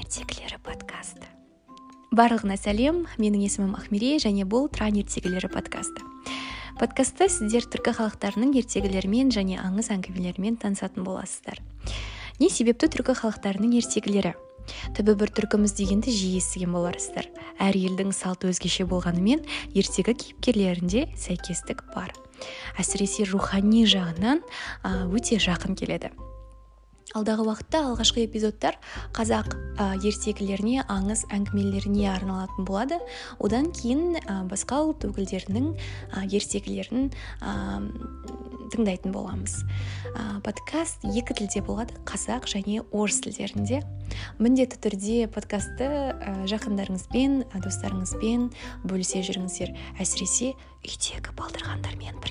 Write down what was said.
ертегілері подкасты барлығына сәлем менің есімім ақмере және бұл тран ертегілері подкасты. Подкастта сіздер түркі халықтарының ертегілерімен және аңыз әңгімелерімен танысатын боласыздар. Не себепті түркі халықтарының ертегілері? Түбі бір түркіміз дегенді жиі естіген боларсыздар. Әр елдің салты өзгеше болғанымен ертегі кейіпкерлерінде сәйкестік бар. Әсіресе рухани жағынан өте жақын келеді. Алдағы уақытта алғашқы эпизодтар қазақ ә, ертегілеріне аңыз әңгімелеріне арналатын болады. Одан кейін ә, басқа ұлт өкілдерінің ә, ертегілерін тыңдайтын боламыз. Подкаст екі тілде болады қазақ және орыс тілдерінде. Міндетті түрде подкастты жақындарыңызбен достарыңызбен бөлісе жүріңіздер. Әсіресе үйдегі балдырғандармен.